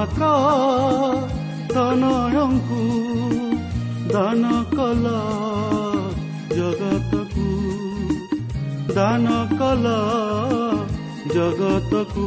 মাত্ৰ ধন দান কল জগতকু দান কল জগতকু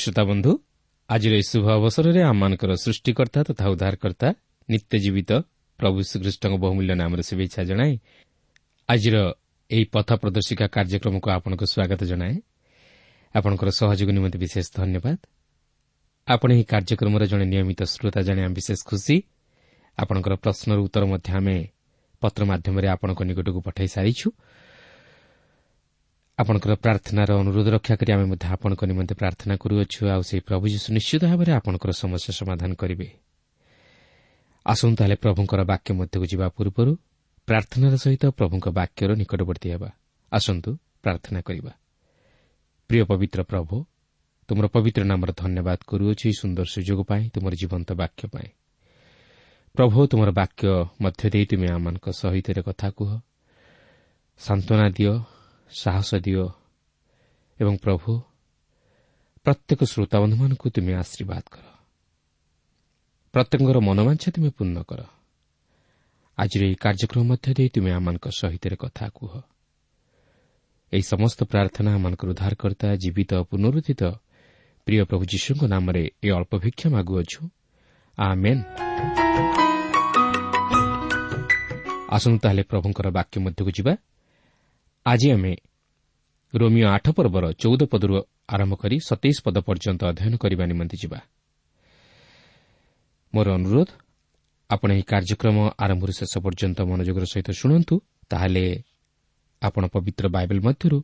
ପ୍ରିୟ ଶ୍ରୋତା ବନ୍ଧୁ ଆଜିର ଏହି ଶୁଭ ଅବସରରେ ଆମମାନଙ୍କର ସୃଷ୍ଟିକର୍ତ୍ତା ତଥା ଉଦ୍ଧାରକର୍ତ୍ତା ନିତ୍ୟ ଜୀବିତ ପ୍ରଭୁ ଶ୍ରୀକୃଷ୍ଣଙ୍କ ବହୁମୂଲ୍ୟ ନାମରେ ଶୁଭେଚ୍ଛା ଜଣାଏ ଆଜିର ଏହି ପଥ ପ୍ରଦର୍ଶିକା କାର୍ଯ୍ୟକ୍ରମକୁ ଆପଣଙ୍କୁ ସ୍ୱାଗତ ଜଣାଏ ଆପଣଙ୍କର ସହଯୋଗ ନିମନ୍ତେ ବିଶେଷ ଧନ୍ୟବାଦ ଆପଣ ଏହି କାର୍ଯ୍ୟକ୍ରମର ଜଣେ ନିୟମିତ ଶ୍ରୋତା ଜାଣି ଆମେ ବିଶେଷ ଖୁସି ଆପଣଙ୍କର ପ୍ରଶ୍ନର ଉତ୍ତର ମଧ୍ୟ ଆମେ ପତ୍ର ମାଧ୍ୟମରେ ଆପଣଙ୍କ ନିକଟକୁ ପଠାଇ ସାରିଛୁ ଆପଣଙ୍କର ପ୍ରାର୍ଥନାର ଅନୁରୋଧ ରକ୍ଷା କରି ଆମେ ମଧ୍ୟ ଆପଣଙ୍କ ନିମନ୍ତେ ପ୍ରାର୍ଥନା କରୁଅଛୁ। ଆଉ ସେହି ପ୍ରଭୁ ଯୀଶୁ ନିଶ୍ଚିତ ଭାବରେ ଆପଣଙ୍କର ସମସ୍ୟା ସମାଧାନ କରିବେ। ଆସନ୍ତୁ ତାହେଲେ ପ୍ରଭୁଙ୍କର ବାକ୍ୟ ମଧ୍ୟକୁ ଯିବା ପୂର୍ବରୁ ପ୍ରାର୍ଥନାର ସହିତ ପ୍ରଭୁଙ୍କ ବାକ୍ୟର ନିକଟବର୍ତ୍ତୀ ହେବା। ଆସନ୍ତୁ ପ୍ରାର୍ଥନା କରିବା। ପ୍ରିୟ ପବିତ୍ର ପ୍ରଭୁ ତୁମର ପବିତ୍ର ନାମର ଧନ୍ୟବାଦ କରୁଅଛୁ ଏହି ସୁନ୍ଦର ସୁଯୋଗ ପାଇଁ ତୁମର ଜୀବନ୍ତ ବାକ୍ୟ ପାଇଁ। ପ୍ରଭୁ ତୁମର ବାକ୍ୟ ମଧ୍ୟ ଦେଇ ତୁମେ ଆମମାନଙ୍କ ସହିତ କଥା କୁହ। ସାନ୍ତ୍ୱନା ଦିଅ। ସାହସ ଦିଅ। ଏବଂ ପ୍ରଭୁ ପ୍ରତ୍ୟେକ ଶ୍ରୋତାବନ୍ଧୁମାନଙ୍କୁ ତୁମେ ଆଶୀର୍ବାଦ କର। ପ୍ରତ୍ୟେକଙ୍କର ମନୋବାଞ୍ଛା ତୁମେ ପୂର୍ଣ୍ଣ କର। ଆଜିର ଏହି କାର୍ଯ୍ୟକ୍ରମ ମଧ୍ୟ ଦେଇ ତୁମେ ଆମମାନଙ୍କ ସହିତ କଥା କୁହ। ଏହି ସମସ୍ତ ପ୍ରାର୍ଥନା ଆମମାନଙ୍କର ଉଦ୍ଧାରକର୍ତ୍ତା ଜୀବିତ ପୁନରୁଦ୍ଧିତ ପ୍ରିୟ ପ୍ରଭୁ ଯୀଶୁଙ୍କ ନାମରେ ଏ ଅଳ୍ପ ଭିକ୍ଷା ମାଗୁଅଛୁ। ଆସନ୍ତୁ ତାହେଲେ ପ୍ରଭୁଙ୍କର ବାକ୍ୟ ମଧ୍ୟକୁ ଯିବା। ଆଜି ଆମେ ରୋମିଓ ଆଠ ପର୍ବର ଚଉଦ ପଦରୁ ଆରମ୍ଭ କରି ସତେଇଶ ପଦ ପର୍ଯ୍ୟନ୍ତ ଅଧ୍ୟୟନ କରିବା ନିମନ୍ତେ ଯିବା। ମୋର ଅନୁରୋଧ ଆପଣ ଏହି କାର୍ଯ୍ୟକ୍ରମ ଆରମ୍ଭରୁ ଶେଷ ପର୍ଯ୍ୟନ୍ତ ମନୋଯୋଗର ସହିତ ଶୁଣନ୍ତୁ ତାହେଲେ ଆପଣ ପବିତ୍ର ବାଇବେଲ୍ ମଧ୍ୟରୁ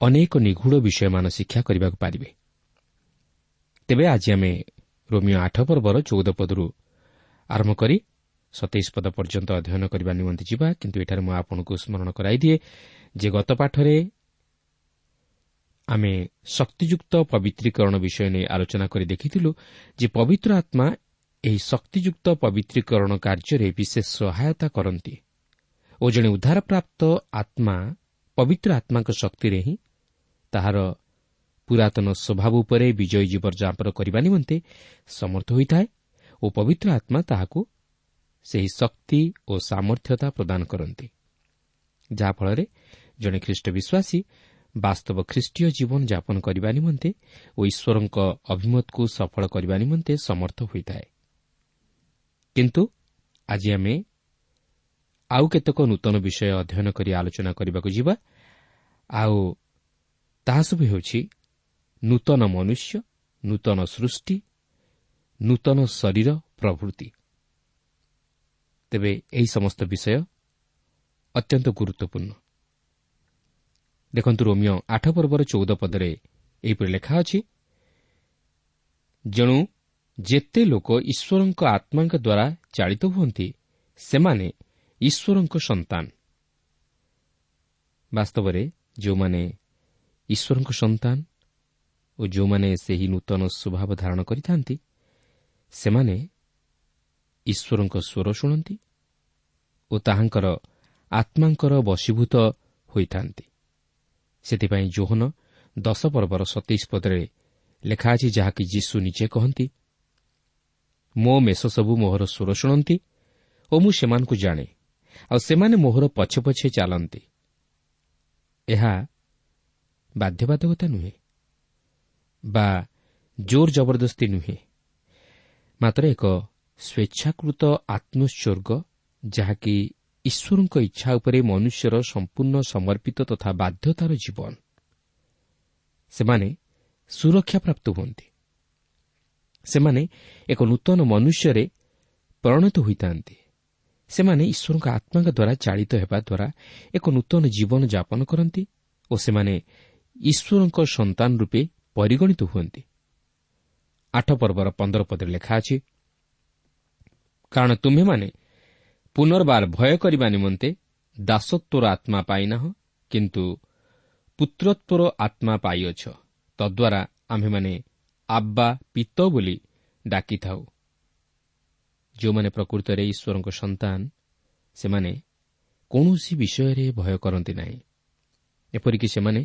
ଅନେକ ନିଗୁଢ଼ ବିଷୟମାନ ଶିକ୍ଷା କରିବାକୁ ପାରିବେ। ତେବେ ଆଜି ଆମେ ରୋମିଓ ଆଠ ପର୍ବର ଚଉଦ ପଦରୁ ଆରମ୍ଭ କରି ସତେଇଶ ପଦ ପର୍ଯ୍ୟନ୍ତ ଅଧ୍ୟୟନ କରିବା ନିମନ୍ତେ ଯିବା କିନ୍ତୁ ଏଠାରେ ମୁଁ ଆପଣଙ୍କୁ ସ୍ମରଣ କରାଇଦିଏ ଯେ ଗତ ପାଠରେ ଆମେ ଶକ୍ତିଯୁକ୍ତ ପବିତ୍ରୀକରଣ ବିଷୟ ନେଇ ଆଲୋଚନା କରି ଦେଖିଥିଲୁ ଯେ ପବିତ୍ର ଆତ୍ମା ଏହି ଶକ୍ତିଯୁକ୍ତ ପବିତ୍ରୀକରଣ କାର୍ଯ୍ୟରେ ବିଶେଷ ସହାୟତା କରନ୍ତି ଓ ଜଣେ ଉଦ୍ଧାରପ୍ରାପ୍ତ ଆତ୍ମା ପବିତ୍ର ଆତ୍ମାଙ୍କ ଶକ୍ତିରେ ହିଁ ତାହାର ପୁରାତନ ସ୍ୱଭାବ ଉପରେ ବିଜୟୀ ଜୀବନଯାପନ କରିବା ନିମନ୍ତେ ସମର୍ଥ ହୋଇଥାଏ ଓ ପବିତ୍ର ଆତ୍ମା ତାହାକୁ ସେହି ଶକ୍ତି ଓ ସାମର୍ଥ୍ୟତା ପ୍ରଦାନ କରନ୍ତି। ଯାହାଫଳରେ ଜଣେ ଖ୍ରୀଷ୍ଟ ବିଶ୍ୱାସୀ ବାସ୍ତବ ଖ୍ରୀଷ୍ଟୀୟ ଜୀବନଯାପନ କରିବା ନିମନ୍ତେ ଓ ଈଶ୍ୱରଙ୍କ ଅଭିମତକୁ ସଫଳ କରିବା ନିମନ୍ତେ ସମର୍ଥ ହୋଇଥାଏ। କିନ୍ତୁ ଆଜି ଆମେ ଆଉ କେତେକ ନୂତନ ବିଷୟ ଅଧ୍ୟୟନ କରି ଆଲୋଚନା କରିବାକୁ ଯିବା। ଆଉ ତାହା ସବୁ ହେଉଛି ନୂତନ ମନୁଷ୍ୟ ନୂତନ ସୃଷ୍ଟି ନୂତନ ଶରୀର ପ୍ରଭୃତି। ତେବେ ଏହି ସମସ୍ତ ବିଷୟ ଅତ୍ୟନ୍ତ ଗୁରୁତ୍ୱପୂର୍ଣ୍ଣ ଦେଖନ୍ତୁ ରୋମିଓ ଆଠ ପର୍ବର ଚଉଦ ପଦରେ ଏହିପରି ଲେଖା ଅଛି ଯେଣୁ ଯେତେ ଲୋକ ଈଶ୍ୱରଙ୍କ ଆତ୍ମାଙ୍କ ଦ୍ୱାରା ଚାଳିତ ହୁଅନ୍ତି ସେମାନେ ଈଶ୍ୱରଙ୍କ ସନ୍ତାନ। ବାସ୍ତବରେ ଯେଉଁମାନେ ଈଶ୍ୱରଙ୍କ ସନ୍ତାନ ଓ ଯେଉଁମାନେ ସେହି ନୂତନ ସ୍ୱଭାବ ଧାରଣ କରିଥାନ୍ତି ସେମାନେ ଈଶ୍ୱରଙ୍କ ସ୍ୱର ଶୁଣନ୍ତି ଓ ତାହାଙ୍କର ଆତ୍ମାଙ୍କର ବଶୀଭୂତ ହୋଇଥାନ୍ତି। ସେଥିପାଇଁ ଜୋହନ ଦଶ ପର୍ବର ସତେଇଶ ପଦରେ ଲେଖା ଅଛି ଯାହାକି ଯୀଶୁ ନିଜେ କହନ୍ତି ମୋ ମେଷ ସବୁ ମୋହର ସ୍ୱର ଶୁଣନ୍ତି ଓ ମୁଁ ସେମାନଙ୍କୁ ଜାଣେ ଆଉ ସେମାନେ ମୋହର ପଛେ ପଛେ ଚାଲନ୍ତି। ଏହା ବାଧ୍ୟବାଧକତା ନୁହେଁ ବା ଜୋର ଜବରଦସ୍ତି ନୁହେଁ ମାତ୍ର ଏକ ସ୍ୱେଚ୍ଛାକୃତ ଆତ୍ମୋତ୍ସର୍ଗ ଯାହାକି ଈଶ୍ୱରଙ୍କ ଇଚ୍ଛା ଉପରେ ମନୁଷ୍ୟର ସମ୍ପୂର୍ଣ୍ଣ ସମର୍ପିତ ତଥା ବାଧ୍ୟତାର ଜୀବନ। ସେମାନେ ସୁରକ୍ଷାପ୍ରାପ୍ତ ହୁଅନ୍ତି। ସେମାନେ ଏକ ନୂତନ ମନୁଷ୍ୟରେ ପରିଣତ ହୋଇଥାନ୍ତି। ସେମାନେ ଈଶ୍ୱରଙ୍କ ଆତ୍ମାଙ୍କ ଦ୍ୱାରା ଚାଳିତ ହେବା ଦ୍ୱାରା ଏକ ନୂତନ ଜୀବନ ଯାପନ କରନ୍ତି ଓ ସେମାନେ ଈଶ୍ୱରଙ୍କ ସନ୍ତାନ ରୂପେ ପରିଗଣିତ ହୁଅନ୍ତି। ଆଠ ପର୍ବର ପନ୍ଦର ପଦରେ ଲେଖା ଅଛି କାରଣ ତୁମ୍ଭେମାନେ ପୁନର୍ବାର ଭୟ କରିବା ନିମନ୍ତେ ଦାସତ୍ୱର ଆତ୍ମା ପାଇନାହଁ କିନ୍ତୁ ପୁତ୍ରତ୍ୱର ଆତ୍ମା ପାଇଅଛ ତଦ୍ୱାରା ଆମ୍ଭେମାନେ ଆବ୍ବା ପିତ ବୋଲି ଡାକିଥାଉ ଯେଉଁମାନେ ପ୍ରକୃତରେ ଈଶ୍ୱରଙ୍କ ସନ୍ତାନ ସେମାନେ କୌଣସି ବିଷୟରେ ଭୟ କରନ୍ତି ନାହିଁ ଏପରିକି ସେମାନେ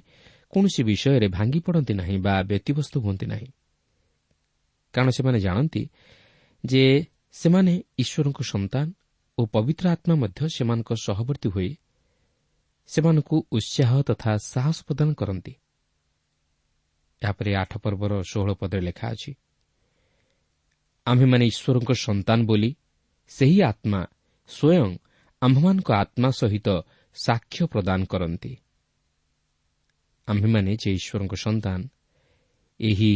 କୌଣସି ବିଷୟରେ ଭାଙ୍ଗି ପଡ଼ନ୍ତି ନାହିଁ ବା ବ୍ୟତିବ୍ୟସ୍ତ ହୁଅନ୍ତି ନାହିଁ କାରଣ ସେମାନେ ଜାଣନ୍ତି ଯେ ସେମାନେ ଈଶ୍ୱରଙ୍କ ସନ୍ତାନ ଓ ପବିତ୍ର ଆତ୍ମା ମଧ୍ୟ ସେମାନଙ୍କ ସହବର୍ତ୍ତୀ ହୋଇ ସେମାନଙ୍କୁ ଉତ୍ସାହ ତଥା ସାହସ ପ୍ରଦାନ କରନ୍ତି। ଏହାପରେ ଆଠ ପର୍ବର ଷୋହଳ ପଦରେ ଲେଖା ଅଛି ଆମ୍ଭେମାନେ ଈଶ୍ୱରଙ୍କ ସନ୍ତାନ ବୋଲି ସେହି ଆତ୍ମା ସ୍ୱୟଂ ଆମ୍ଭମାନଙ୍କ ଆତ୍ମା ସହିତ ସାକ୍ଷ୍ୟ ପ୍ରଦାନ କରନ୍ତି। ଆମ୍ଭେମାନେ ଯେ ଈଶ୍ୱରଙ୍କ ସନ୍ତାନ ଏହି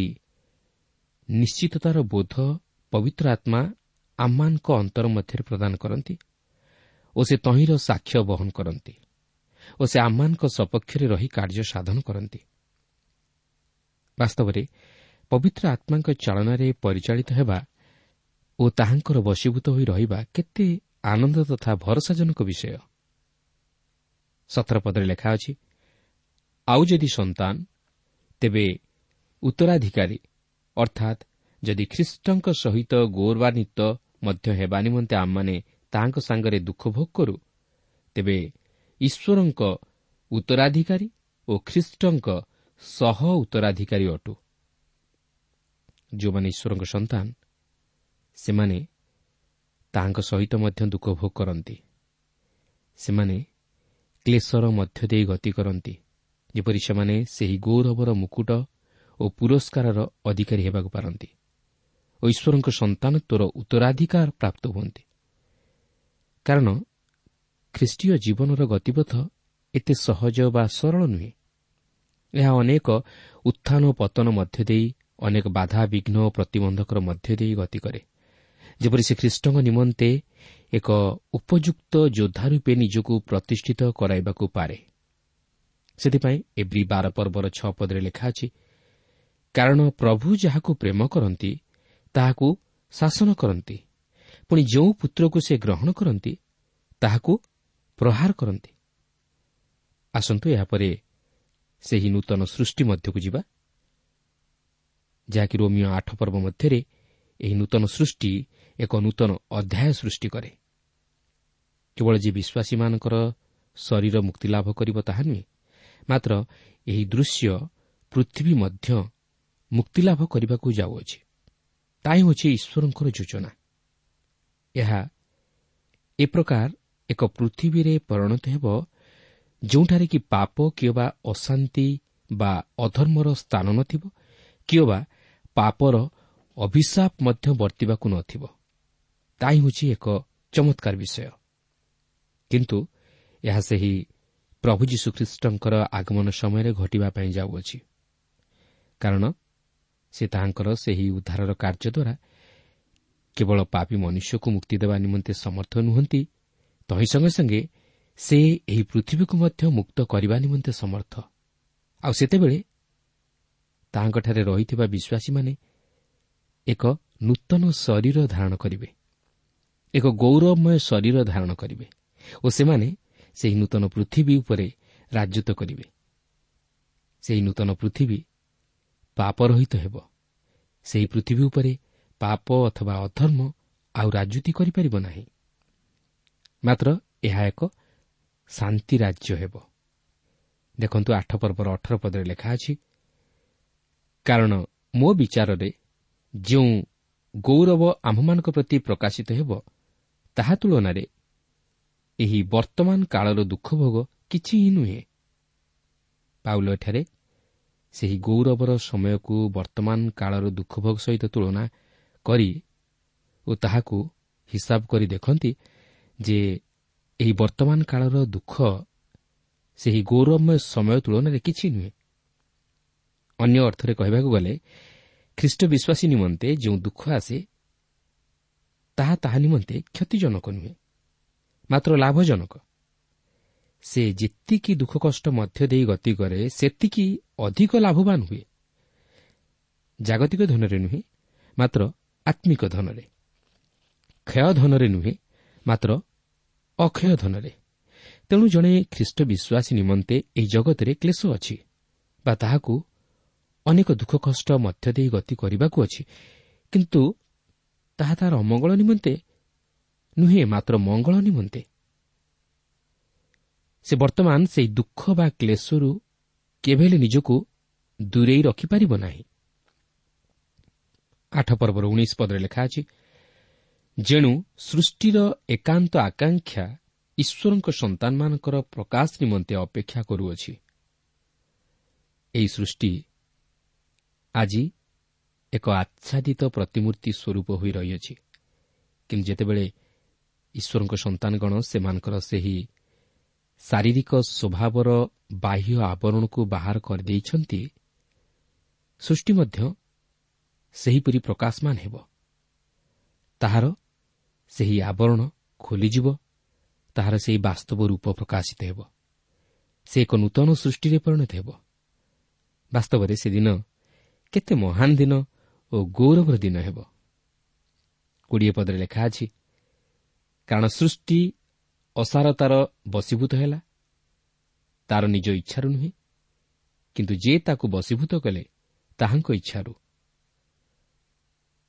ନିଶ୍ଚିତତାର ବୋଧ ପବିତ୍ର ଆତ୍ମା ଆମମାନଙ୍କ ଅନ୍ତର ମଧ୍ୟରେ ପ୍ରଦାନ କରନ୍ତି ଓ ସେ ତହିଁର ସାକ୍ଷ୍ୟ ବହନ କରନ୍ତି ଓ ସେ ଆମମାନଙ୍କ ସପକ୍ଷରେ ରହି କାର୍ଯ୍ୟ ସାଧନ କରନ୍ତି। ବାସ୍ତବରେ ପବିତ୍ର ଆତ୍ମାଙ୍କ ଚାଳନାରେ ପରିଚାଳିତ ହେବା ଓ ତାହାଙ୍କର ବଶୀଭୂତ ହୋଇ ରହିବା କେତେ ଆନନ୍ଦ ତଥା ଭରସାଜନକ ବିଷୟ। ସତର ପଦରେ ଲେଖା ଅଛି ଆଉ ଯଦି ସନ୍ତାନ ତେବେ ଉତ୍ତରାଧିକାରୀ ଅର୍ଥାତ୍ ଯଦି ଖ୍ରୀଷ୍ଟଙ୍କ ସହିତ ଗୌରବାନ୍ୱିତ ମଧ୍ୟ ହେବା ନିମନ୍ତେ ଆମମାନେ ତାହାଙ୍କ ସାଙ୍ଗରେ ଦୁଃଖ ଭୋଗ କରୁ। ତେବେ ଈଶ୍ୱରଙ୍କ ଉତ୍ତରାଧିକାରୀ ଓ ଖ୍ରୀଷ୍ଟଙ୍କ ସହ ଉତ୍ତରାଧିକାରୀ ଅଟୁ। ଯେଉଁମାନେ ଈଶ୍ୱରଙ୍କ ସନ୍ତାନ ସେମାନେ ତାହାଙ୍କ ସହିତ ମଧ୍ୟ ଦୁଃଖ ଭୋଗ କରନ୍ତି। ସେମାନେ କ୍ଲେଶର ମଧ୍ୟ ଦେଇ ଗତି କରନ୍ତି। ଯେପରି ସେମାନେ ସେହି ଗୌରବର ମୁକୁଟ ଓ ପୁରସ୍କାରର ଅଧିକାରୀ ହେବାକୁ ପାରନ୍ତି। ଈଶ୍ୱରଙ୍କ ସନ୍ତାନତ୍ୱର ଉତ୍ତରାଧିକାର ପ୍ରାପ୍ତ ହୁଅନ୍ତି କାରଣ ଖ୍ରୀଷ୍ଟୀୟ ଜୀବନର ଗତିପଥ ଏତେ ସହଜ ବା ସରଳ ନୁହେଁ ଏହା ଅନେକ ଉତ୍ଥାନ ଓ ପତନ ମଧ୍ୟ ଦେଇ ଅନେକ ବାଧାବିଘ୍ନ ଓ ପ୍ରତିବନ୍ଧକର ମଧ୍ୟ ଦେଇ ଗତି କରେ। ଯେପରି ସେ ଖ୍ରୀଷ୍ଟଙ୍କ ନିମନ୍ତେ ଏକ ଉପଯୁକ୍ତ ଯୋଦ୍ଧା ରୂପେ ନିଜକୁ ପ୍ରତିଷ୍ଠିତ କରାଇବାକୁ ପାରେ। ସେଥିପାଇଁ ଏଭ୍ରି ବାର ପର୍ବର ଛଅ ପଦରେ ଲେଖା ଅଛି କାରଣ ପ୍ରଭୁ ଯାହାକୁ ପ୍ରେମ କରନ୍ତି ତାହାକୁ ଶାସନ କରନ୍ତି। ପୁଣି ଯେଉଁ ପୁତ୍ରକୁ ସେ ଗ୍ରହଣ କରନ୍ତି ତାହାକୁ ପ୍ରହାର କରନ୍ତି। ଆସନ୍ତୁ ଏହାପରେ ସେହି ନୂତନ ସୃଷ୍ଟି ମଧ୍ୟକୁ ଯିବା। ଯାହାକି ରୋମିଓ ଆଠ ପର୍ବ ମଧ୍ୟରେ ଏହି ନୂତନ ସୃଷ୍ଟି ଏକ ନୂତନ ଅଧ୍ୟାୟ ସୃଷ୍ଟି କରେ। କେବଳ ଯେ ବିଶ୍ୱାସୀମାନଙ୍କର ଶରୀର ମୁକ୍ତିଲାଭ କରିବ ତାହା ନୁହେଁ ମାତ୍ର ଏହି ଦୃଶ୍ୟ ପୃଥିବୀ ମଧ୍ୟ ମୁକ୍ତିଲାଭ କରିବାକୁ ଯାଉଅଛି। ତାହା ହେଉଛି ଈଶ୍ୱରଙ୍କର ଯୋଜନା ଏହା ଏ ପ୍ରକାର ଏକ ପୃଥିବୀରେ ପରିଣତ ହେବ ଯେଉଁଠାରେ କି ପାପ କିମ୍ବା ଅଶାନ୍ତି ବା ଅଧର୍ମର ସ୍ଥାନ ନଥିବ କିମ୍ବା ପାପର ଅଭିଶାପ ମଧ୍ୟ ବର୍ତ୍ତିବାକୁ ନଥିବ। ତାହା ହେଉଛି ଏକ ଚମତ୍କାର ବିଷୟ। କିନ୍ତୁ ଏହା ସେହି ପ୍ରଭୁ ଯୀଶୁଖ୍ରୀଷ୍ଟଙ୍କର ଆଗମନ ସମୟରେ ଘଟିବା ପାଇଁ ଯାଉଅଛି। କାରଣ ସେ ତାହାଙ୍କର ସେହି ଉଦ୍ଧାରର କାର୍ଯ୍ୟ ଦ୍ୱାରା କେବଳ ପାପୀ ମନୁଷ୍ୟକୁ ମୁକ୍ତି ଦେବା ନିମନ୍ତେ ସମର୍ଥ ନୁହନ୍ତି ତହିଁ ସଙ୍ଗେ ସଙ୍ଗେ ସେ ଏହି ପୃଥିବୀକୁ ମଧ୍ୟ ମୁକ୍ତ କରିବା ନିମନ୍ତେ ସମର୍ଥ। ଆଉ ସେତେବେଳେ ତାହାଙ୍କଠାରେ ରହିଥିବା ବିଶ୍ୱାସୀମାନେ ଏକ ନୂତନ ଶରୀର ଧାରଣ କରିବେ ଏକ ଗୌରବମୟ ଶରୀର ଧାରଣ କରିବେ ଓ ସେମାନେ ସେହି ନୂତନ ପୃଥିବୀ ଉପରେ ରାଜତ୍ୱ କରିବେ। ସେହି ନୂତନ ପୃଥିବୀ ପାପରହିତ ହେବ। ସେହି ପୃଥିବୀ ଉପରେ ପାପ ଅଥବା ଅଧର୍ମ ଆଉ ରାଜୁତି କରିପାରିବ ନାହିଁ। ମାତ୍ର ଏହା ଏକ ଶାନ୍ତି ରାଜ୍ୟ ହେବ। ଦେଖନ୍ତୁ ଆଠ ପର୍ବର ଅଠର ପଦରେ ଲେଖା ଅଛି କାରଣ ମୋ ବିଚାରରେ ଯେଉଁ ଗୌରବ ଆମ୍ଭମାନଙ୍କ ପ୍ରତି ପ୍ରକାଶିତ ହେବ ତାହା ତୁଳନାରେ ଏହି ବର୍ତ୍ତମାନ କାଳର ଦୁଃଖ ଭୋଗ କିଛି ହିଁ ନୁହେଁ। ପାଉଲ ଏଠାରେ ସେହି ଗୌରବର ସମୟକୁ ବର୍ତ୍ତମାନ କାଳର ଦୁଃଖ ଭୋଗ ସହିତ ତୁଳନା କରି ଓ ତାହାକୁ ହିସାବ କରି ଦେଖନ୍ତି ଯେ ଏହି ବର୍ତ୍ତମାନ କାଳର ଦୁଃଖ ସେହି ଗୌରବମୟ ସମୟ ତୁଳନାରେ କିଛି ନୁହେଁ। ଅନ୍ୟ ଅର୍ଥରେ କହିବାକୁ ଗଲେ ଖ୍ରୀଷ୍ଟ ବିଶ୍ୱାସୀ ନିମନ୍ତେ ଯେଉଁ ଦୁଃଖ ଆସେ ତାହା ତାହା ନିମନ୍ତେ କ୍ଷତିଜନକ ନୁହେଁ ମାତ୍ର ଲାଭଜନକ। ସେ ଯେତିକି ଦୁଃଖ କଷ୍ଟ ମଧ୍ୟ ଦେଇ ଗତି କରେ ସେତିକି ଅଧିକ ଲାଭବାନ ହୁଏ। ଜାଗତିକ ଧନରେ ନୁହେଁ ମାତ୍ର ଆତ୍ମିକ ଧନରେ। କ୍ଷୟ ଧନରେ ନୁହେଁ ମାତ୍ର ଅକ୍ଷୟ ଧନରେ। ତେଣୁ ଜଣେ ଖ୍ରୀଷ୍ଟ ବିଶ୍ୱାସୀ ନିମନ୍ତେ ଏହି ଜଗତରେ କ୍ଲେଶ ଅଛି ବା ତାହାକୁ ଅନେକ ଦୁଃଖ କଷ୍ଟ ମଧ୍ୟ ଦେଇ ଗତି କରିବାକୁ ଅଛି। କିନ୍ତୁ ତାହା ତାହାର ଅମଙ୍ଗଳ ନିମନ୍ତେ ନୁହେଁ ମାତ୍ର ମଙ୍ଗଳ ନିମନ୍ତେ। ସେ ବର୍ତ୍ତମାନ ସେହି ଦୁଃଖ ବା କ୍ଲେଶରୁ କେବେ ହେଲେ ନିଜକୁ ଦୂରେଇ ରଖିପାରିବ ନାହିଁ ଆଠ ପର୍ବର ଉଣେଇଶ ପଦରେ ଲେଖା ଅଛି ଯେଣୁ ସୃଷ୍ଟିର ଏକାନ୍ତ ଆକାଂକ୍ଷା ଈଶ୍ୱରଙ୍କ ସନ୍ତାନମାନଙ୍କର ପ୍ରକାଶ ନିମନ୍ତେ ଅପେକ୍ଷା କରୁଅଛି ଏହି ସୃଷ୍ଟି ଆଜି ଏକ ଆଚ୍ଛାଦିତ ପ୍ରତିମୂର୍ତ୍ତି ସ୍ୱରୂପ ହୋଇ ରହିଅଛି। କିନ୍ତୁ ଯେତେବେଳେ ଈଶ୍ୱରଙ୍କ ସନ୍ତାନଗଣ ସେମାନଙ୍କର ସେହି ଶାରୀରିକ ସ୍ୱଭାବର ବାହ୍ୟ ଆବରଣକୁ ବାହାର କରିଦେଇଛନ୍ତି ସୃଷ୍ଟି ମଧ୍ୟ ସେହିପରି ପ୍ରକାଶମାନ ହେବ। ତାହାର ସେହି ଆବରଣ ଖୋଲିଯିବ ତାହାର ସେହି ବାସ୍ତବ ରୂପ ପ୍ରକାଶିତ ହେବ। ସେ ଏକ ନୂତନ ସୃଷ୍ଟିରେ ପରିଣତ ହେବ। ବାସ୍ତବରେ ସେଦିନ କେତେ ମହାନ ଦିନ ଓ ଗୌରବର ଦିନ ହେବ। କୋଡ଼ିଏ ପଦରେ ଲେଖା ଅଛି କାରଣ ସୃଷ୍ଟି ଅସାରତାର ବଶୀଭୂତ ହେଲା। ତାର ନିଜ ଇଚ୍ଛାରୁ ନୁହେଁ କିନ୍ତୁ ଯେ ତାକୁ ବଶୀଭୂତ କଲେ ତାହାଙ୍କ ଇଚ୍ଛାରୁ।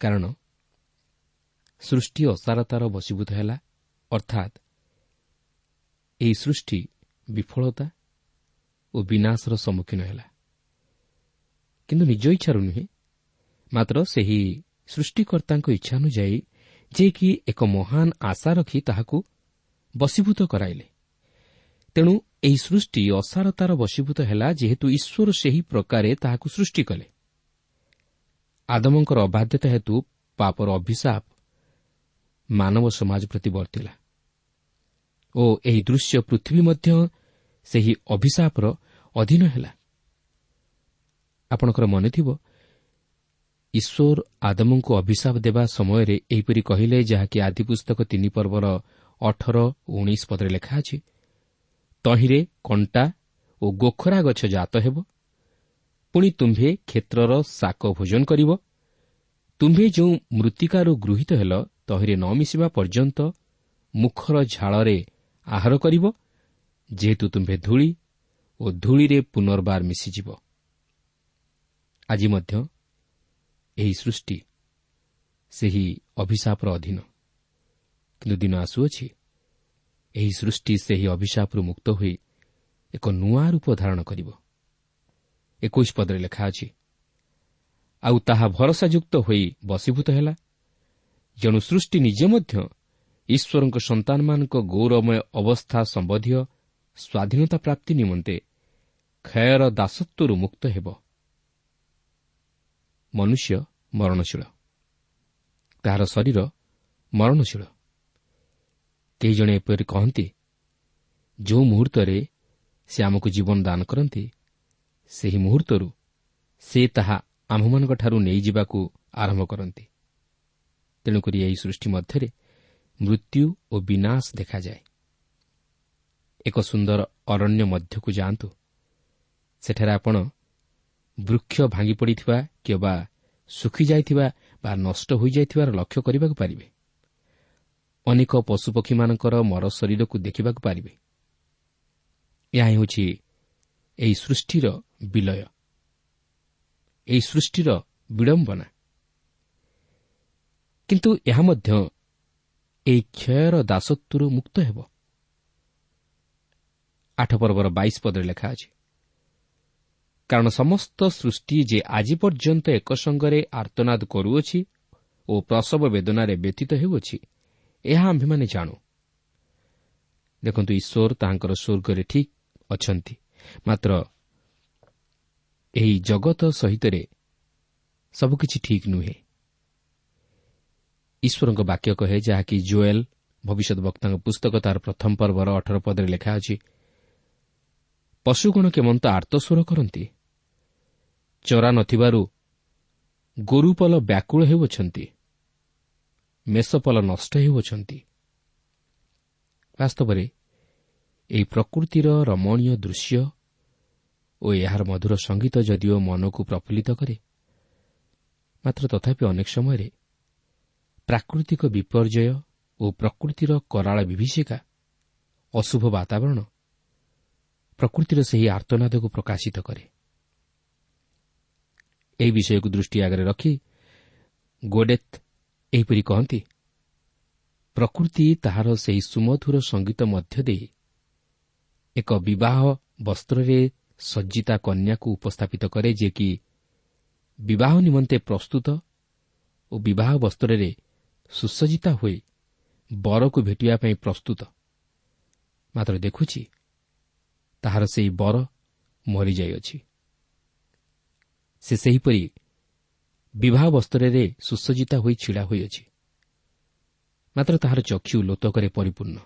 କାରଣ ସୃଷ୍ଟି ଅସାରତାର ବଶୀଭୂତ ହେଲା ଅର୍ଥାତ୍ ଏହି ସୃଷ୍ଟି ବିଫଳତା ଓ ବିନାଶର ସମ୍ମୁଖୀନ ହେଲା। କିନ୍ତୁ ନିଜ ଇଚ୍ଛାରୁ ନୁହେଁ ମାତ୍ର ସେହି ସୃଷ୍ଟିକର୍ତ୍ତାଙ୍କ ଇଚ୍ଛା ଅନୁଯାୟୀ ଯିଏକି ଏକ ମହାନ ଆଶା ରଖି ତାହାକୁ ବଶୀଭୂତ କରାଇଲେ। ତେଣୁ ଏହି ସୃଷ୍ଟି ଅସାରତାର ବଶୀଭୂତ ହେଲା ଯେହେତୁ ଈଶ୍ୱର ସେହି ପ୍ରକାରେ ତାହାକୁ ସୃଷ୍ଟି କଲେ। ଆଦମଙ୍କର ଅବାଧ୍ୟତା ହେତୁ ପାପର ଅଭିଶାପ ମାନବ ସମାଜ ପ୍ରତି ବର୍ତ୍ତିଲା। ଓ ଏହି ଦୃଶ୍ୟ ପୃଥିବୀ ମଧ୍ୟ ସେହି ଅଭିଶାପର ଅଧୀନ ହେଲା। ଆପଣଙ୍କର ମନେଥିବ ଈଶ୍ୱର ଆଦମଙ୍କୁ ଅଭିଶାପ ଦେବା ସମୟରେ ଏହିପରି କହିଲେ ଯାହାକି ଆଦି ପୁସ୍ତକ ତିନି ପର୍ବର ଅଠର ଉଣେଇଶ ପଦରେ ଲେଖା ଅଛି ତହିଁରେ କଣ୍ଟା ଓ ଗୋଖରା ଗଛ ଜାତ ହେବ ପୁଣି ତୁମ୍ଭେ କ୍ଷେତ୍ରର ଶାକ ଭୋଜନ କରିବ ତୁମ୍ଭେ ଯେଉଁ ମୃତ୍ତିକାରୁ ଗୃହୀତ ହେଲ ତହିଁରେ ନ ମିଶିବା ପର୍ଯ୍ୟନ୍ତ ମୁଖର ଝାଳରେ ଆହାର କରିବ ଯେହେତୁ ତୁମ୍ଭେ ଧୂଳି ଓ ଧୂଳିରେ ପୁନର୍ବାର ମିଶିଯିବ। ଆଜି ମଧ୍ୟ ଏହି ସୃଷ୍ଟି ସେହି ଅଭିଶାପର ଅଧୀନ। କିନ୍ତୁ ଦିନ ଆସୁଅଛି ଏହି ସୃଷ୍ଟି ସେହି ଅଭିଶାପରୁ ମୁକ୍ତ ହୋଇ ଏକ ନୂଆ ରୂପ ଧାରଣ କରିବ। ଏକୋଇଶ ପଦରେ ଲେଖା ଅଛି ଆଉ ତାହା ଭରସାଯୁକ୍ତ ହୋଇ ବଶୀଭୂତ ହେଲା। ଜଣୁ ସୃଷ୍ଟି ନିଜେ ମଧ୍ୟ ଈଶ୍ୱରଙ୍କ ସନ୍ତାନମାନଙ୍କ ଗୌରବମୟ ଅବସ୍ଥା ସମ୍ବନ୍ଧୀୟ ସ୍ୱାଧୀନତା ପ୍ରାପ୍ତି ନିମନ୍ତେ କ୍ଷୟର ଦାସତ୍ୱରୁ ମୁକ୍ତ ହେବ। ମନୁଷ୍ୟ ମରଣଶୀଳ। ତାହାର ଶରୀର ମରଣଶୀଳ। କେହି ଜଣେ ଏପରି କହନ୍ତି ଯେଉଁ ମୁହୂର୍ତ୍ତରେ ସେ ଆମକୁ ଜୀବନ ଦାନ କରନ୍ତି ସେହି ମୁହୂର୍ତ୍ତରୁ ସେ ତାହା ଆମ୍ଭମାନଙ୍କଠାରୁ ନେଇଯିବାକୁ ଆରମ୍ଭ କରନ୍ତି। ତେଣୁକରି ଏହି ସୃଷ୍ଟି ମଧ୍ୟରେ ମୃତ୍ୟୁ ଓ ବିନାଶ ଦେଖାଯାଏ। ଏକ ସୁନ୍ଦର ଅରଣ୍ୟ ମଧ୍ୟକୁ ଯାଆନ୍ତୁ। ସେଠାରେ ଆପଣ ବୃକ୍ଷ ଭାଙ୍ଗି ପଡ଼ିଥିବା କିମ୍ବା ଶୁଖିଯାଇଥିବା ବା ନଷ୍ଟ ହୋଇଯାଇଥିବାର ଲକ୍ଷ୍ୟ କରିବାକୁ ପାରିବେ। ଅନେକ ପଶୁପକ୍ଷୀମାନଙ୍କର ମର ଶରୀରକୁ ଦେଖିବାକୁ ପାରିବେ। ଏହା ହେଉଛି ଏହି ସୃଷ୍ଟିର ବିଲୟ। ଏହି ସୃଷ୍ଟିର ବିଡ଼ମ୍ବନା। କିନ୍ତୁ ଏହା ମଧ୍ୟ ଏହି କ୍ଷୟର ଦାସତ୍ୱରୁ ମୁକ୍ତ ହେବ। ଆଠ ପର୍ବର ବାଇଶ ପଦରେ ଲେଖା ଅଛି କାରଣ ସମସ୍ତ ସୃଷ୍ଟି ଯେ ଆଜି ପର୍ଯ୍ୟନ୍ତ ଏକ ସଙ୍ଗରେ ଆର୍ତ୍ତନାଦ କରୁଅଛି ଓ ପ୍ରସବ ବେଦନାରେ ବ୍ୟତୀତ ହେଉଅଛି ଏହା ଆମ୍ଭେମାନେ ଜାଣୁ। ଦେଖନ୍ତୁ ଈଶ୍ୱର ତାହାଙ୍କର ସ୍ୱର୍ଗରେ ଠିକ୍ ଅଛନ୍ତି। ମାତ୍ର ଏହି ଜଗତ ସହିତରେ ସବୁକିଛି ଠିକ୍ ନୁହେଁ। ଈଶ୍ୱରଙ୍କ ବାକ୍ୟ କହେ ଯାହାକି ଜୋଏଲ୍ ଭବିଷ୍ୟତ ବକ୍ତାଙ୍କ ପୁସ୍ତକ ତାର ପ୍ରଥମ ପର୍ବର ଅଠର ପଦରେ ଲେଖା ଅଛି ପଶୁଗଣ କେମନ୍ତ ଆର୍ତ୍ତସ୍ୱର କରନ୍ତି? ଚରା ନଥିବାରୁ ଗୋରୁପଲ ବ୍ୟାକୁଳ ହେଉଅଛନ୍ତି। ମେଷପଲ ନଷ୍ଟ ହେଉଅଛନ୍ତି। ବାସ୍ତବରେ ଏହି ପ୍ରକୃତିର ରମଣୀୟ ଦୃଶ୍ୟ ଓ ଏହାର ମଧୁର ସଙ୍ଗୀତ ଯଦିଓ ମନକୁ ପ୍ରଫୁଲ୍ଲିତ କରେ ମାତ୍ର ତଥାପି ଅନେକ ସମୟରେ ପ୍ରାକୃତିକ ବିପର୍ଯ୍ୟୟ ଓ ପ୍ରକୃତିର କରାଳ ବିଭୀଷିକା ଅଶୁଭ ବାତାବରଣ ପ୍ରକୃତିର ସେହି ଆର୍ତ୍ତନାଦକୁ ପ୍ରକାଶିତ କରେ। ଏହି ବିଷୟକୁ ଦୃଷ୍ଟି ଆଗରେ ରଖି ଗୋଡେତ୍ ଏହିପରି କହନ୍ତି ପ୍ରକୃତି ତାହାର ସେହି ସୁମଧୁର ସଙ୍ଗୀତ ମଧ୍ୟ ଦେଇ ଏକ ବିବାହ ବସ୍ତ୍ରରେ ସଜ୍ଜିତା କନ୍ୟାକୁ ଉପସ୍ଥାପିତ କରେ ଯେ କି ବିବାହ ନିମନ୍ତେ ପ୍ରସ୍ତୁତ ଓ ବିବାହ ବସ୍ତ୍ରରେ ସୁସଜ୍ଜିତା ହୋଇ ବରକୁ ଭେଟିବା ପାଇଁ ପ୍ରସ୍ତୁତ। ମାତ୍ର ଦେଖୁଛି ତାହାର ସେହି ବର ମରିଯାଇଅଛି। ସେ ସେହିପରି ବିବାହ ବସ୍ତ୍ରରେ ସୁସଜ୍ଜିତା ହୋଇ ଛିଡ଼ା ହୋଇଅଛି। ମାତ୍ର ତାହାର ଚକ୍ଷୁ ଲୋତକରେ ପରିପୂର୍ଣ୍ଣ।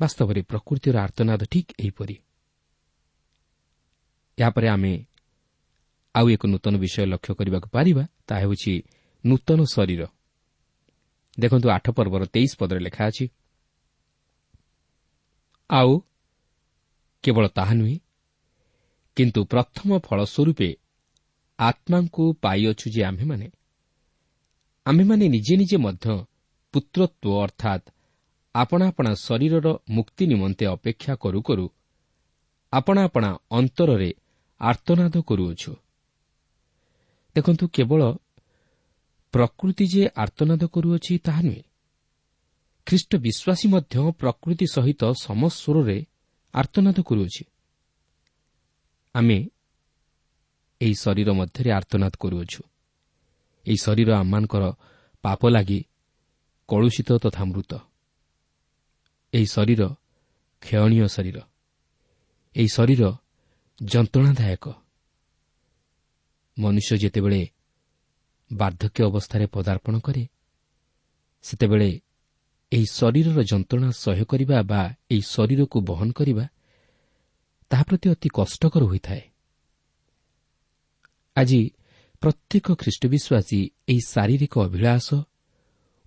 ବାସ୍ତବରେ ପ୍ରକୃତିର ଆର୍ତ୍ତନାଦ ଠିକ୍ ଏହିପରି। ଏହାପରେ ଆମେ ଆଉ ଏକ ନୂତନ ବିଷୟ ଲକ୍ଷ୍ୟ କରିବାକୁ ପାରିବା ତାହା ହେଉଛି ନୂତନ ଶରୀର। ଦେଖନ୍ତୁ ଆଠ ପର୍ବର ତେଇଶ ପଦରେ ଲେଖା ଅଛି ଆଉ କେବଳ ତାହା ନୁହେଁ କିନ୍ତୁ ପ୍ରଥମ ଫଳ ସ୍ୱରୂପେ ଆତ୍ମାଙ୍କୁ ପାଇଅଛୁ ଯେ ଆମ୍ଭେମାନେ। ଆମ୍ଭେମାନେ ନିଜେ ନିଜେ ମଧ୍ୟ ପୁତ୍ରତ୍ୱ ଅର୍ଥାତ୍ ଆପଣା ଆପଣା ଶରୀରର ମୁକ୍ତି ନିମନ୍ତେ ଅପେକ୍ଷା କରୁ କରୁ ଆପଣା ଆପଣା ଅନ୍ତରରେ ଆର୍ତ୍ତନାଦ କରୁଅଛୁ। ଦେଖନ୍ତୁ କେବଳ ପ୍ରକୃତି ଯେ ଆର୍ତ୍ତନାଦ କରୁଅଛି ତାହା ନୁହେଁ। ଖ୍ରୀଷ୍ଟ ବିଶ୍ୱାସୀ ମଧ୍ୟ ପ୍ରକୃତି ସହିତ ସମସ୍ୱରରେ ଆର୍ତ୍ତନାଦ କରୁଅଛି। ଆମେ ଏହି ଶରୀର ମଧ୍ୟରେ ଆର୍ତ୍ତନାଦ କରୁଅଛୁ। ଏହି ଶରୀର ଆମମାନଙ୍କର ପାପ ଲାଗି କଳୁଷିତ ତଥା ମୃତ। ଏହି ଶରୀର କ୍ଷୟଣୀୟ ଶରୀର। ଏହି ଶରୀର ଯନ୍ତ୍ରଣାଦାୟକ। ମନୁଷ୍ୟ ଯେତେବେଳେ ବାର୍ଦ୍ଧକ୍ୟ ଅବସ୍ଥାରେ ପଦାର୍ପଣ କରେ ସେତେବେଳେ ଏହି ଶରୀରର ଯନ୍ତ୍ରଣା ସହ୍ୟ କରିବା ବା ଏହି ଶରୀରକୁ ବହନ କରିବା ତାହା ପ୍ରତି ଅତି କଷ୍ଟକର ହୋଇଥାଏ। ଆଜି ପ୍ରତ୍ୟେକ ଖ୍ରୀଷ୍ଟ ବିଶ୍ୱାସୀ ଏହି ଶାରୀରିକ ଅଭିଳାଷ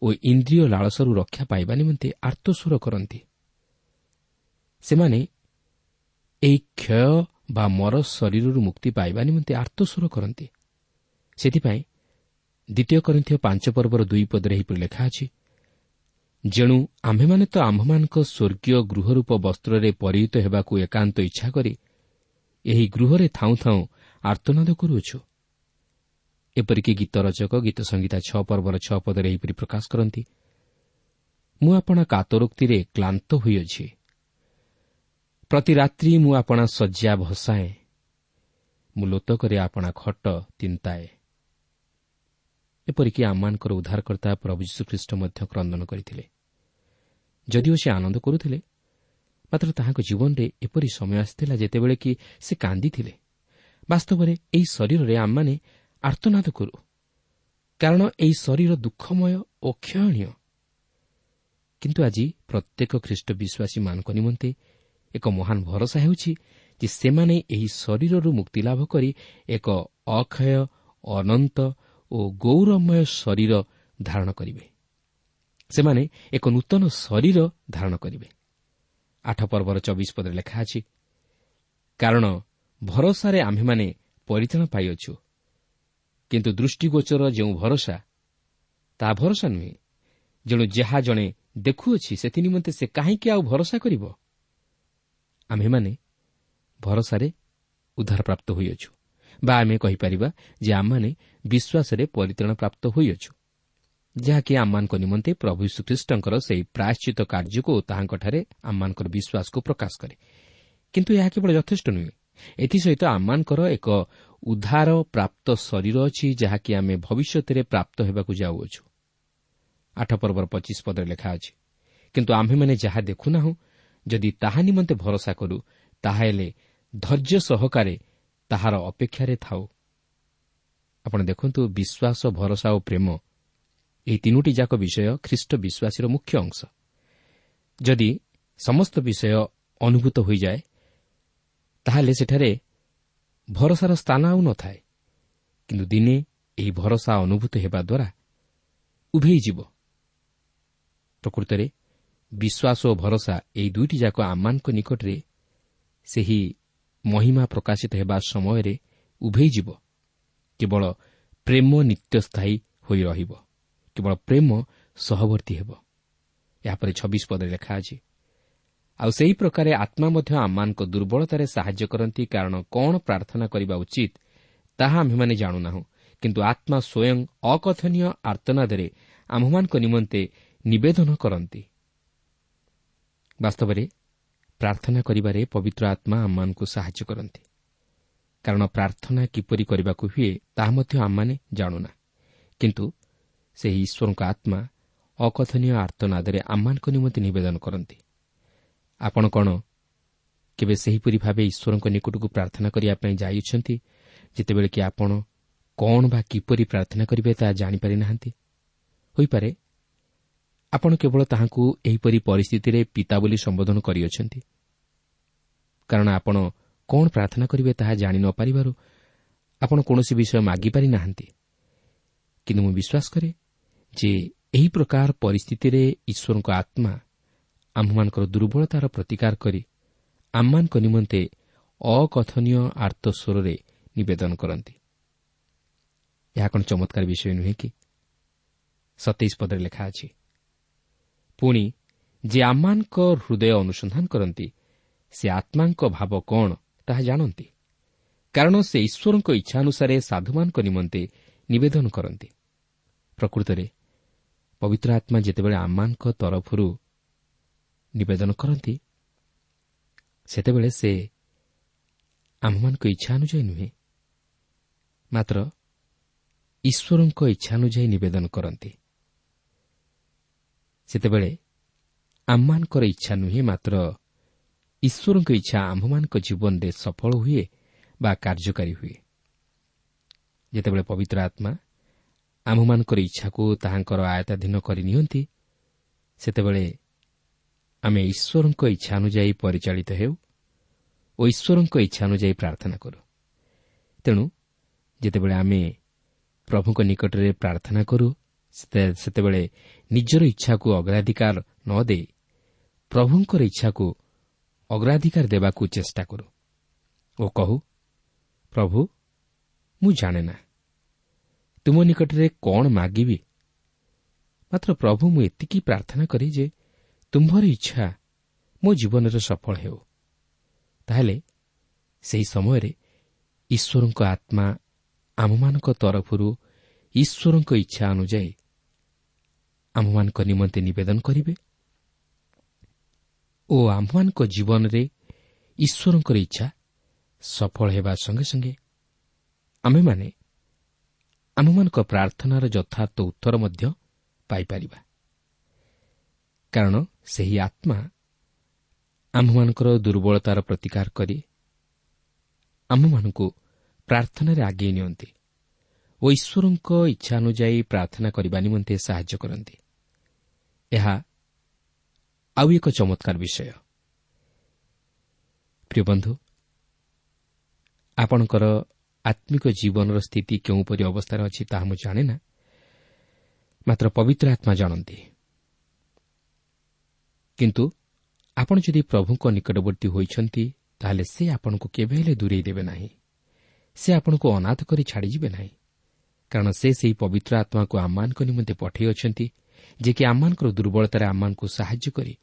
ଓ ଇନ୍ଦ୍ରିୟ ଲାଳସରୁ ରକ୍ଷା ପାଇବା ନିମନ୍ତେ ଆର୍ତ୍ତସ୍ୱର କରନ୍ତି। ସେମାନେ ଏହି କ୍ଷୟ ବା ମର ଶରୀରରୁ ମୁକ୍ତି ପାଇବା ନିମନ୍ତେ ଆର୍ତ୍ତସ୍ୱର କରନ୍ତି। ସେଥିପାଇଁ ଦ୍ୱିତୀୟ କରିଥିବା ପାଞ୍ଚ ପର୍ବର ଦୁଇ ପଦରେ ଏହିପରି ଲେଖା ଅଛି ଯେଣୁ ଆମ୍ଭେମାନେ ତ ଆମ୍ଭମାନଙ୍କ ସ୍ୱର୍ଗୀୟ ଗୃହରୂପ ବସ୍ତ୍ରରେ ପରିହିତ ହେବାକୁ ଏକାନ୍ତ ଇଚ୍ଛା କରି ଏହି ଗୃହରେ ଥାଉଁ ଥାଉଁ ଆର୍ତ୍ତନାଦ କରୁଅଛୁ। ଏପରିକି ଗୀତ ରଚକ ଗୀତ ସଂଗୀତା ଛଅ ପର୍ବର ଛଅ ପଦରେ ଏହିପରି ପ୍ରକାଶ କରନ୍ତି ମୁଁ ଆପଣା କାତରୋକ୍ତିରେ କ୍ଲାନ୍ତ ହୋଇଅଛି। ପ୍ରତି ରାତ୍ରି ମୁଁ ଆପଣା ଶଯ୍ୟା ଭସାଏଁ। ମୁଁ ଲୋତକରେ ଆପଣା ଖଟ ତିନ୍ତାଏ ଏପରିକି ଆମମାନଙ୍କର ଉଦ୍ଧାରକର୍ତ୍ତା ପ୍ରଭୁ ଯୀଶୁଖ୍ରୀଷ୍ଟ ମଧ୍ୟ କ୍ରନ୍ଦନ କରିଥିଲେ। ଯଦିଓ ସେ ଆନନ୍ଦ କରୁଥିଲେ ମାତ୍ର ତାହାଙ୍କ ଜୀବନରେ ଏପରି ସମୟ ଆସିଥିଲା ଯେତେବେଳେ କି ସେ କାନ୍ଦିଥିଲେ। ବାସ୍ତବରେ ଏହି ଶରୀରରେ ଆମମାନେ ଆର୍ତ୍ତନାଦ କରୁ। କାରଣ ଏହି ଶରୀର ଦୁଃଖମୟ ଓ କ୍ଷୟଣୀୟ। କିନ୍ତୁ ଆଜି ପ୍ରତ୍ୟେକ ଖ୍ରୀଷ୍ଟ ବିଶ୍ୱାସୀମାନଙ୍କ ନିମନ୍ତେ ଏକ ମହାନ ଭରସା ହେଉଛି ଯେ ସେମାନେ ଏହି ଶରୀରରୁ ମୁକ୍ତିଲାଭ କରି ଏକ ଅକ୍ଷୟ ଅନନ୍ତ ଓ ଗୌରବମୟ ଶରୀର ଧାରଣ କରିବେ। ସେମାନେ ଏକ ନୂତନ ଶରୀର ଧାରଣ କରିବେ। ଆଠ ପର୍ବର ଚବିଶ ପଦରେ ଲେଖା ଅଛି କାରଣ ଭରସାରେ ଆମ୍ଭେମାନେ ପରିତାଣ ପାଇଅଛୁ। କିନ୍ତୁ ଦୃଷ୍ଟିଗୋଚର ଯେଉଁ ଭରସା ତାହା ଭରସା ନୁହେଁ। ଯେଣୁ ଯାହା ଜଣେ ଦେଖୁଅଛି ସେଥି ନିମନ୍ତେ ସେ କାହିଁକି ଆଉ ଭରସା କରିବ? ଆମ୍ଭେମାନେ ଭରସାରେ ଉଦ୍ଧାରପ୍ରାପ୍ତ ହୋଇଅଛୁ। ବା ଆମେ କହିପାରିବା ଯେ ଆମମାନେ ବିଶ୍ୱାସରେ ପରିତାଣ ପ୍ରାପ୍ତ ହୋଇଅଛୁ। ଯାହାକି ଆମମାନଙ୍କ ନିମନ୍ତେ ପ୍ରଭୁ ଶ୍ରୀଖ୍ରୀଷ୍ଟଙ୍କର ସେହି ପ୍ରାୟଶ୍ଚିତ କାର୍ଯ୍ୟକୁ ତାହାଙ୍କଠାରେ ଆମମାନଙ୍କର ବିଶ୍ୱାସକୁ ପ୍ରକାଶ କରେ। କିନ୍ତୁ ଏହା କେବଳ ଯଥେଷ୍ଟ ନୁହେଁ। ଏଥିସହିତ ଆମମାନଙ୍କର ଏକ ଉଦ୍ଧାର ପ୍ରାପ୍ତ ଶରୀର ଅଛି ଯାହାକି ଆମେ ଭବିଷ୍ୟତରେ ପ୍ରାପ୍ତ ହେବାକୁ ଯାଉଅଛୁ। ଆଠ ପର୍ବର ପଚିଶ ପଦରେ ଲେଖା ଅଛି କିନ୍ତୁ ଆମ୍ଭେମାନେ ଯାହା ଦେଖୁନାହୁଁ ଯଦି ତାହା ନିମନ୍ତେ ଭରସା କରୁ ତାହେଲେ ଧୈର୍ଯ୍ୟ ସହକାରେ ତାହାର ଅପେକ୍ଷାରେ ଥାଉ। ଆପଣ ଦେଖନ୍ତୁ ବିଶ୍ୱାସ ଭରସା ଓ ପ୍ରେମ ଏହି ତିନୋଟି ଯାକ ବିଷୟ ଖ୍ରୀଷ୍ଟ ବିଶ୍ୱାସୀର ମୁଖ୍ୟ ଅଂଶ। ଯଦି ସମସ୍ତ ବିଷୟ ଅନୁଭୂତ ହୋଇଯାଏ ତାହେଲେ ସେଠାରେ ଭରସାର ସ୍ଥାନ ଆଉ ନଥାଏ। କିନ୍ତୁ ଦିନେ ଏହି ଭରସା ଅନୁଭୂତ ହେବା ଦ୍ୱାରା ଉଭେଇଯିବ ପ୍ରକୃତରେ ବିଶ୍ୱାସ ଓ ଭରସା ଏହି ଦୁଇଟି ଯାକ ଆମମାନଙ୍କ ନିକଟରେ ସେହି ମହିମା ପ୍ରକାଶିତ ହେବା ସମୟରେ ଉଭେଇଯିବ କେବଳ ପ୍ରେମ ନିତ୍ୟସ୍ଥାୟୀ ହୋଇ ରହିବ। କେବଳ ପ୍ରେମ ସହବର୍ତ୍ତୀ ହେବ। ଏହାପରେ ଛବିଶ ପଦରେ ଲେଖା ଅଛି ଆଉ ସେହି ପ୍ରକାରେ ଆତ୍ମା ମଧ୍ୟ ଆମମାନଙ୍କ ଦୁର୍ବଳତାରେ ସାହାଯ୍ୟ କରନ୍ତି କାରଣ କ'ଣ ପ୍ରାର୍ଥନା କରିବା ଉଚିତ ତାହା ଆମ୍ଭେମାନେ ଜାଣୁନାହୁଁ। କିନ୍ତୁ ଆତ୍ମା ସ୍ୱୟଂ ଅକଥନୀୟ ଆର୍ତ୍ତନାଦରେ ଆମ୍ଭମାନଙ୍କ ନିମନ୍ତେ ନିବେଦନ କରନ୍ତି। ବାସ୍ତବରେ ପ୍ରାର୍ଥନା କରିବାରେ ପବିତ୍ର ଆତ୍ମା ଆମମାନଙ୍କୁ ସାହାଯ୍ୟ କରନ୍ତି। କାରଣ ପ୍ରାର୍ଥନା କିପରି କରିବାକୁ ହୁଏ ତାହା ମଧ୍ୟ ଆମମାନେ ଜାଣୁନା। କିନ୍ତୁ ସେହି ଈଶ୍ୱରଙ୍କ ଆତ୍ମା ଅକଥନୀୟ ଆର୍ତ୍ତନାଦରେ ଆମମାନଙ୍କ ନିମନ୍ତେ ନିବେଦନ କରନ୍ତି। ଆପଣ କ'ଣ କେବେ ସେହିପରି ଭାବେ ଈଶ୍ୱରଙ୍କ ନିକଟକୁ ପ୍ରାର୍ଥନା କରିବା ପାଇଁ ଯାଇଅଛନ୍ତି? ଯେତେବେଳେ କି ଆପଣ କ'ଣ ବା କିପରି ପ୍ରାର୍ଥନା କରିବେ ତାହା ଜାଣିପାରି ନାହାନ୍ତି? ହୋଇପାରେ। ଆପଣ କେବଳ ତାହାଙ୍କୁ ଏହିପରି ପରିସ୍ଥିତିରେ ପିତା ବୋଲି ସମ୍ବୋଧନ କରିଅଛନ୍ତି। କାରଣ ଆପଣ କ'ଣ ପ୍ରାର୍ଥନା କରିବେ ତାହା ଜାଣି ନ ପାରିବାରୁ ଆପଣ କୌଣସି ବିଷୟ ମାଗିପାରି ନାହାନ୍ତି। କିନ୍ତୁ ମୁଁ ବିଶ୍ୱାସ କରେ ଯେ ଏହି ପ୍ରକାର ପରିସ୍ଥିତିରେ ଈଶ୍ୱରଙ୍କ ଆତ୍ମା ଆମ୍ଭମାନଙ୍କର ଦୁର୍ବଳତାର ପ୍ରତିକାର କରି ଆମମାନଙ୍କ ନିମନ୍ତେ ଅକଥନୀୟ ଆର୍ତ ସ୍ୱରରେ ନିବେଦନ କରନ୍ତି। ଏହା କ'ଣ ଚମତ୍କାର ବିଷୟ ନୁହେଁ କି? ସତେଇଶ ପଦରେ ଲେଖା ଅଛି ପୁଣି ଯେ ଆମମାନଙ୍କ ହୃଦୟ ଅନୁସନ୍ଧାନ କରନ୍ତି ସେ ଆତ୍ମାଙ୍କ ଭାବ କ'ଣ ତାହା ଜାଣନ୍ତି କାରଣ ସେ ଈଶ୍ୱରଙ୍କ ଇଚ୍ଛା ଅନୁସାରେ ସାଧୁମାନଙ୍କ ନିମନ୍ତେ ନିବେଦନ କରନ୍ତି। ପ୍ରକୃତରେ ପବିତ୍ର ଆତ୍ମା ଯେତେବେଳେ ଆମମାନଙ୍କ ତରଫରୁ ନିବେଦନ କରନ୍ତି ସେତେବେଳେ ସେ ଆମ୍ଭମାନଙ୍କ ଇଚ୍ଛା ଅନୁଯାୟୀ ନୁହେଁ ମାତ୍ର ଈଶ୍ୱରଙ୍କ ଇଚ୍ଛା ଅନୁଯାୟୀ ନିବେଦନ କରନ୍ତି। ସେତେବେଳେ ଆମମାନଙ୍କର ଇଚ୍ଛା ନୁହେଁ ମାତ୍ର ଈଶ୍ୱରଙ୍କ ଇଚ୍ଛା ଆମ୍ଭମାନଙ୍କ ଜୀବନରେ ସଫଳ ହୁଏ ବା କାର୍ଯ୍ୟକାରୀ ହୁଏ। ଯେତେବେଳେ ପବିତ୍ର ଆତ୍ମା ଆମ୍ଭମାନଙ୍କର ଇଚ୍ଛାକୁ ତାହାଙ୍କର ଆୟତାଧୀନ କରିନିଅନ୍ତି ସେତେବେଳେ ଆମେ ଈଶ୍ୱରଙ୍କ ଇଚ୍ଛା ଅନୁଯାୟୀ ପରିଚାଳିତ ହେଉ ଓ ଈଶ୍ୱରଙ୍କ ଇଚ୍ଛା ଅନୁଯାୟୀ ପ୍ରାର୍ଥନା କରୁ। ତେଣୁ ଯେତେବେଳେ ଆମେ ପ୍ରଭୁଙ୍କ ନିକଟରେ ପ୍ରାର୍ଥନା କରୁ ସେତେବେଳେ ନିଜର ଇଚ୍ଛାକୁ ଅଗ୍ରାଧିକାର ନ ଦେଇ ପ୍ରଭୁଙ୍କର ଇଚ୍ଛାକୁ ଅଗ୍ରାଧିକାର ଦେବାକୁ ଚେଷ୍ଟା କରୁ ଓ କହୁ ପ୍ରଭୁ ମୁଁ ଜାଣେ ନା। ତୁମ ନିକଟରେ କ'ଣ ମାଗିବି? ମାତ୍ର ପ୍ରଭୁ ମୁଁ ଏତିକି ପ୍ରାର୍ଥନା କରେ ଯେ ତୁମ୍ଭର ଇଚ୍ଛା ମୋ ଜୀବନରେ ସଫଳ ହେଉ। ତାହେଲେ ସେହି ସମୟରେ ଈଶ୍ୱରଙ୍କ ଆତ୍ମା ଆମମାନଙ୍କ ତରଫରୁ ଈଶ୍ୱରଙ୍କ ଇଚ୍ଛା ଅନୁଯାୟୀ ଆମମାନଙ୍କ ନିମନ୍ତେ ନିବେଦନ କରିବେ ଓ ଆମମାନଙ୍କ ଜୀବନରେ ଈଶ୍ୱରଙ୍କର ଇଚ୍ଛା ସଫଳ ହେବା ସଙ୍ଗେ ସଙ୍ଗେ ଆମେମାନେ ଆମମାନଙ୍କ ପ୍ରାର୍ଥନାର ଯଥାର୍ଥ ଉତ୍ତର ମଧ୍ୟ ପାଇପାରିବା। କାରଣ ସେହି ଆତ୍ମା ଆମ୍ଭମାନଙ୍କର ଦୁର୍ବଳତାର ପ୍ରତିକାର କରି ଆମମାନଙ୍କୁ ପ୍ରାର୍ଥନାରେ ଆଗେଇ ନିଅନ୍ତି ଓ ଈଶ୍ୱରଙ୍କ ଇଚ୍ଛା ଅନୁଯାୟୀ ପ୍ରାର୍ଥନା କରିବା ନିମନ୍ତେ ସାହାଯ୍ୟ କରନ୍ତି। ଏହା ଆଉ ଏକ ଚମତ୍କାର ବିଷୟ। ପ୍ରିୟ ବନ୍ଧୁ ଆପଣଙ୍କର ଆତ୍ମିକ ଜୀବନର ସ୍ଥିତି କେଉଁପରି ଅବସ୍ଥାରେ ଅଛି ତାହା ମୁଁ ଜାଣେ ନା। ମାତ୍ର ପବିତ୍ର ଆତ୍ମା ଜାଣନ୍ତି। କିନ୍ତୁ ଆପଣ ଯଦି ପ୍ରଭୁଙ୍କ ନିକଟବର୍ତ୍ତୀ ହୋଇଛନ୍ତି ତାହେଲେ ସେ ଆପଣଙ୍କୁ କେବେ ହେଲେ ଦୂରେଇ ଦେବେ ନାହିଁ। ସେ ଆପଣଙ୍କୁ ଅନାଥ କରି ଛାଡ଼ିଯିବେ ନାହିଁ। କାରଣ ସେ ସେହି ପବିତ୍ର ଆତ୍ମାକୁ ଆମମାନଙ୍କ ନିମନ୍ତେ ପଠାଇ ଅଛନ୍ତି ଯିଏକି ଆମମାନଙ୍କର ଦୁର୍ବଳତାରେ ଆମମାନଙ୍କୁ ସାହାଯ୍ୟ କରି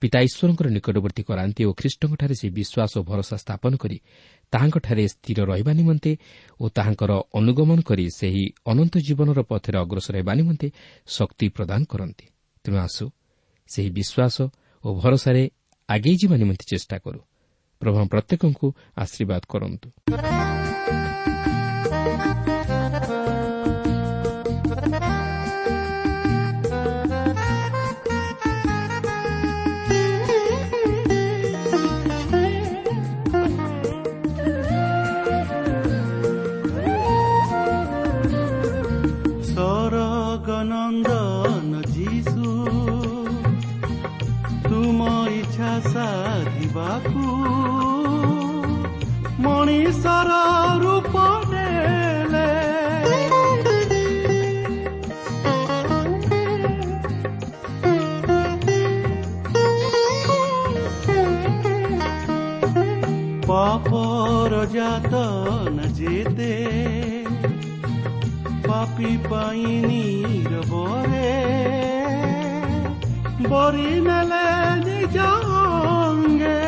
ପିତା ଈଶ୍ୱରଙ୍କର ନିକଟବର୍ତ୍ତୀ କରାନ୍ତି ଓ ଖ୍ରୀଷ୍ଟଙ୍କଠାରେ ସେହି ବିଶ୍ୱାସ ଓ ଭରସା ସ୍ଥାପନ କରି ତାହାଙ୍କଠାରେ ସ୍ଥିର ରହିବା ନିମନ୍ତେ ଓ ତାହାଙ୍କର ଅନୁଗମନ କରି ସେହି ଅନନ୍ତ ଜୀବନର ପଥରେ ଅଗ୍ରସର ହେବା ନିମନ୍ତେ ଶକ୍ତି ପ୍ରଦାନ କରନ୍ତି। ତେଣୁ ଆସୁ ସେହି ବିଶ୍ୱାସ ଓ ଭରସାରେ ଆଗେଇ ଯିବା ନିମନ୍ତେ ଚେଷ୍ଟା କରୁ। ପ୍ରଭୁ ପ୍ରତ୍ୟେକଙ୍କୁ ଆଶୀର୍ବାଦ କରନ୍ତୁ। যেতে পাপি পাই নিরবরে বরি নেলে নিজ অঙ্গে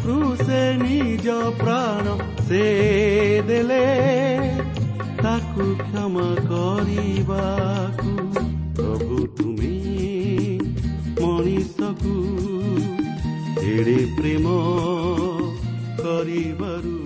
ক্রুশে নিজ প্রাণ সে দেলে তাকু ক্ষমা କରିବାକୁ ପ୍ରଭୁ ତୁମେ ମଣିଷକୁ ଏଡ଼େ ପ୍ରେମ କରିବାରୁ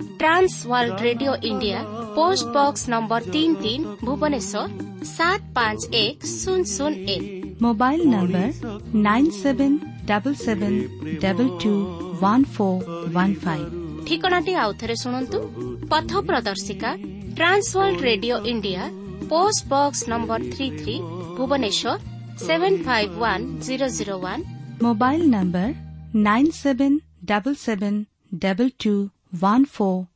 Trans World Radio India post box number তিন তিন ভুবনেশ্বর সাত পাঁচ এক শূন্য শূন্য এক mobile number nine seven double seven double two one four one five ঠিকনাটি আউথরে শুণন্তু পথ প্রদর্শিকা Trans World Radio India post box number three three Bhubaneswar seven five one zero zero one mobile number nine seven double seven double two one four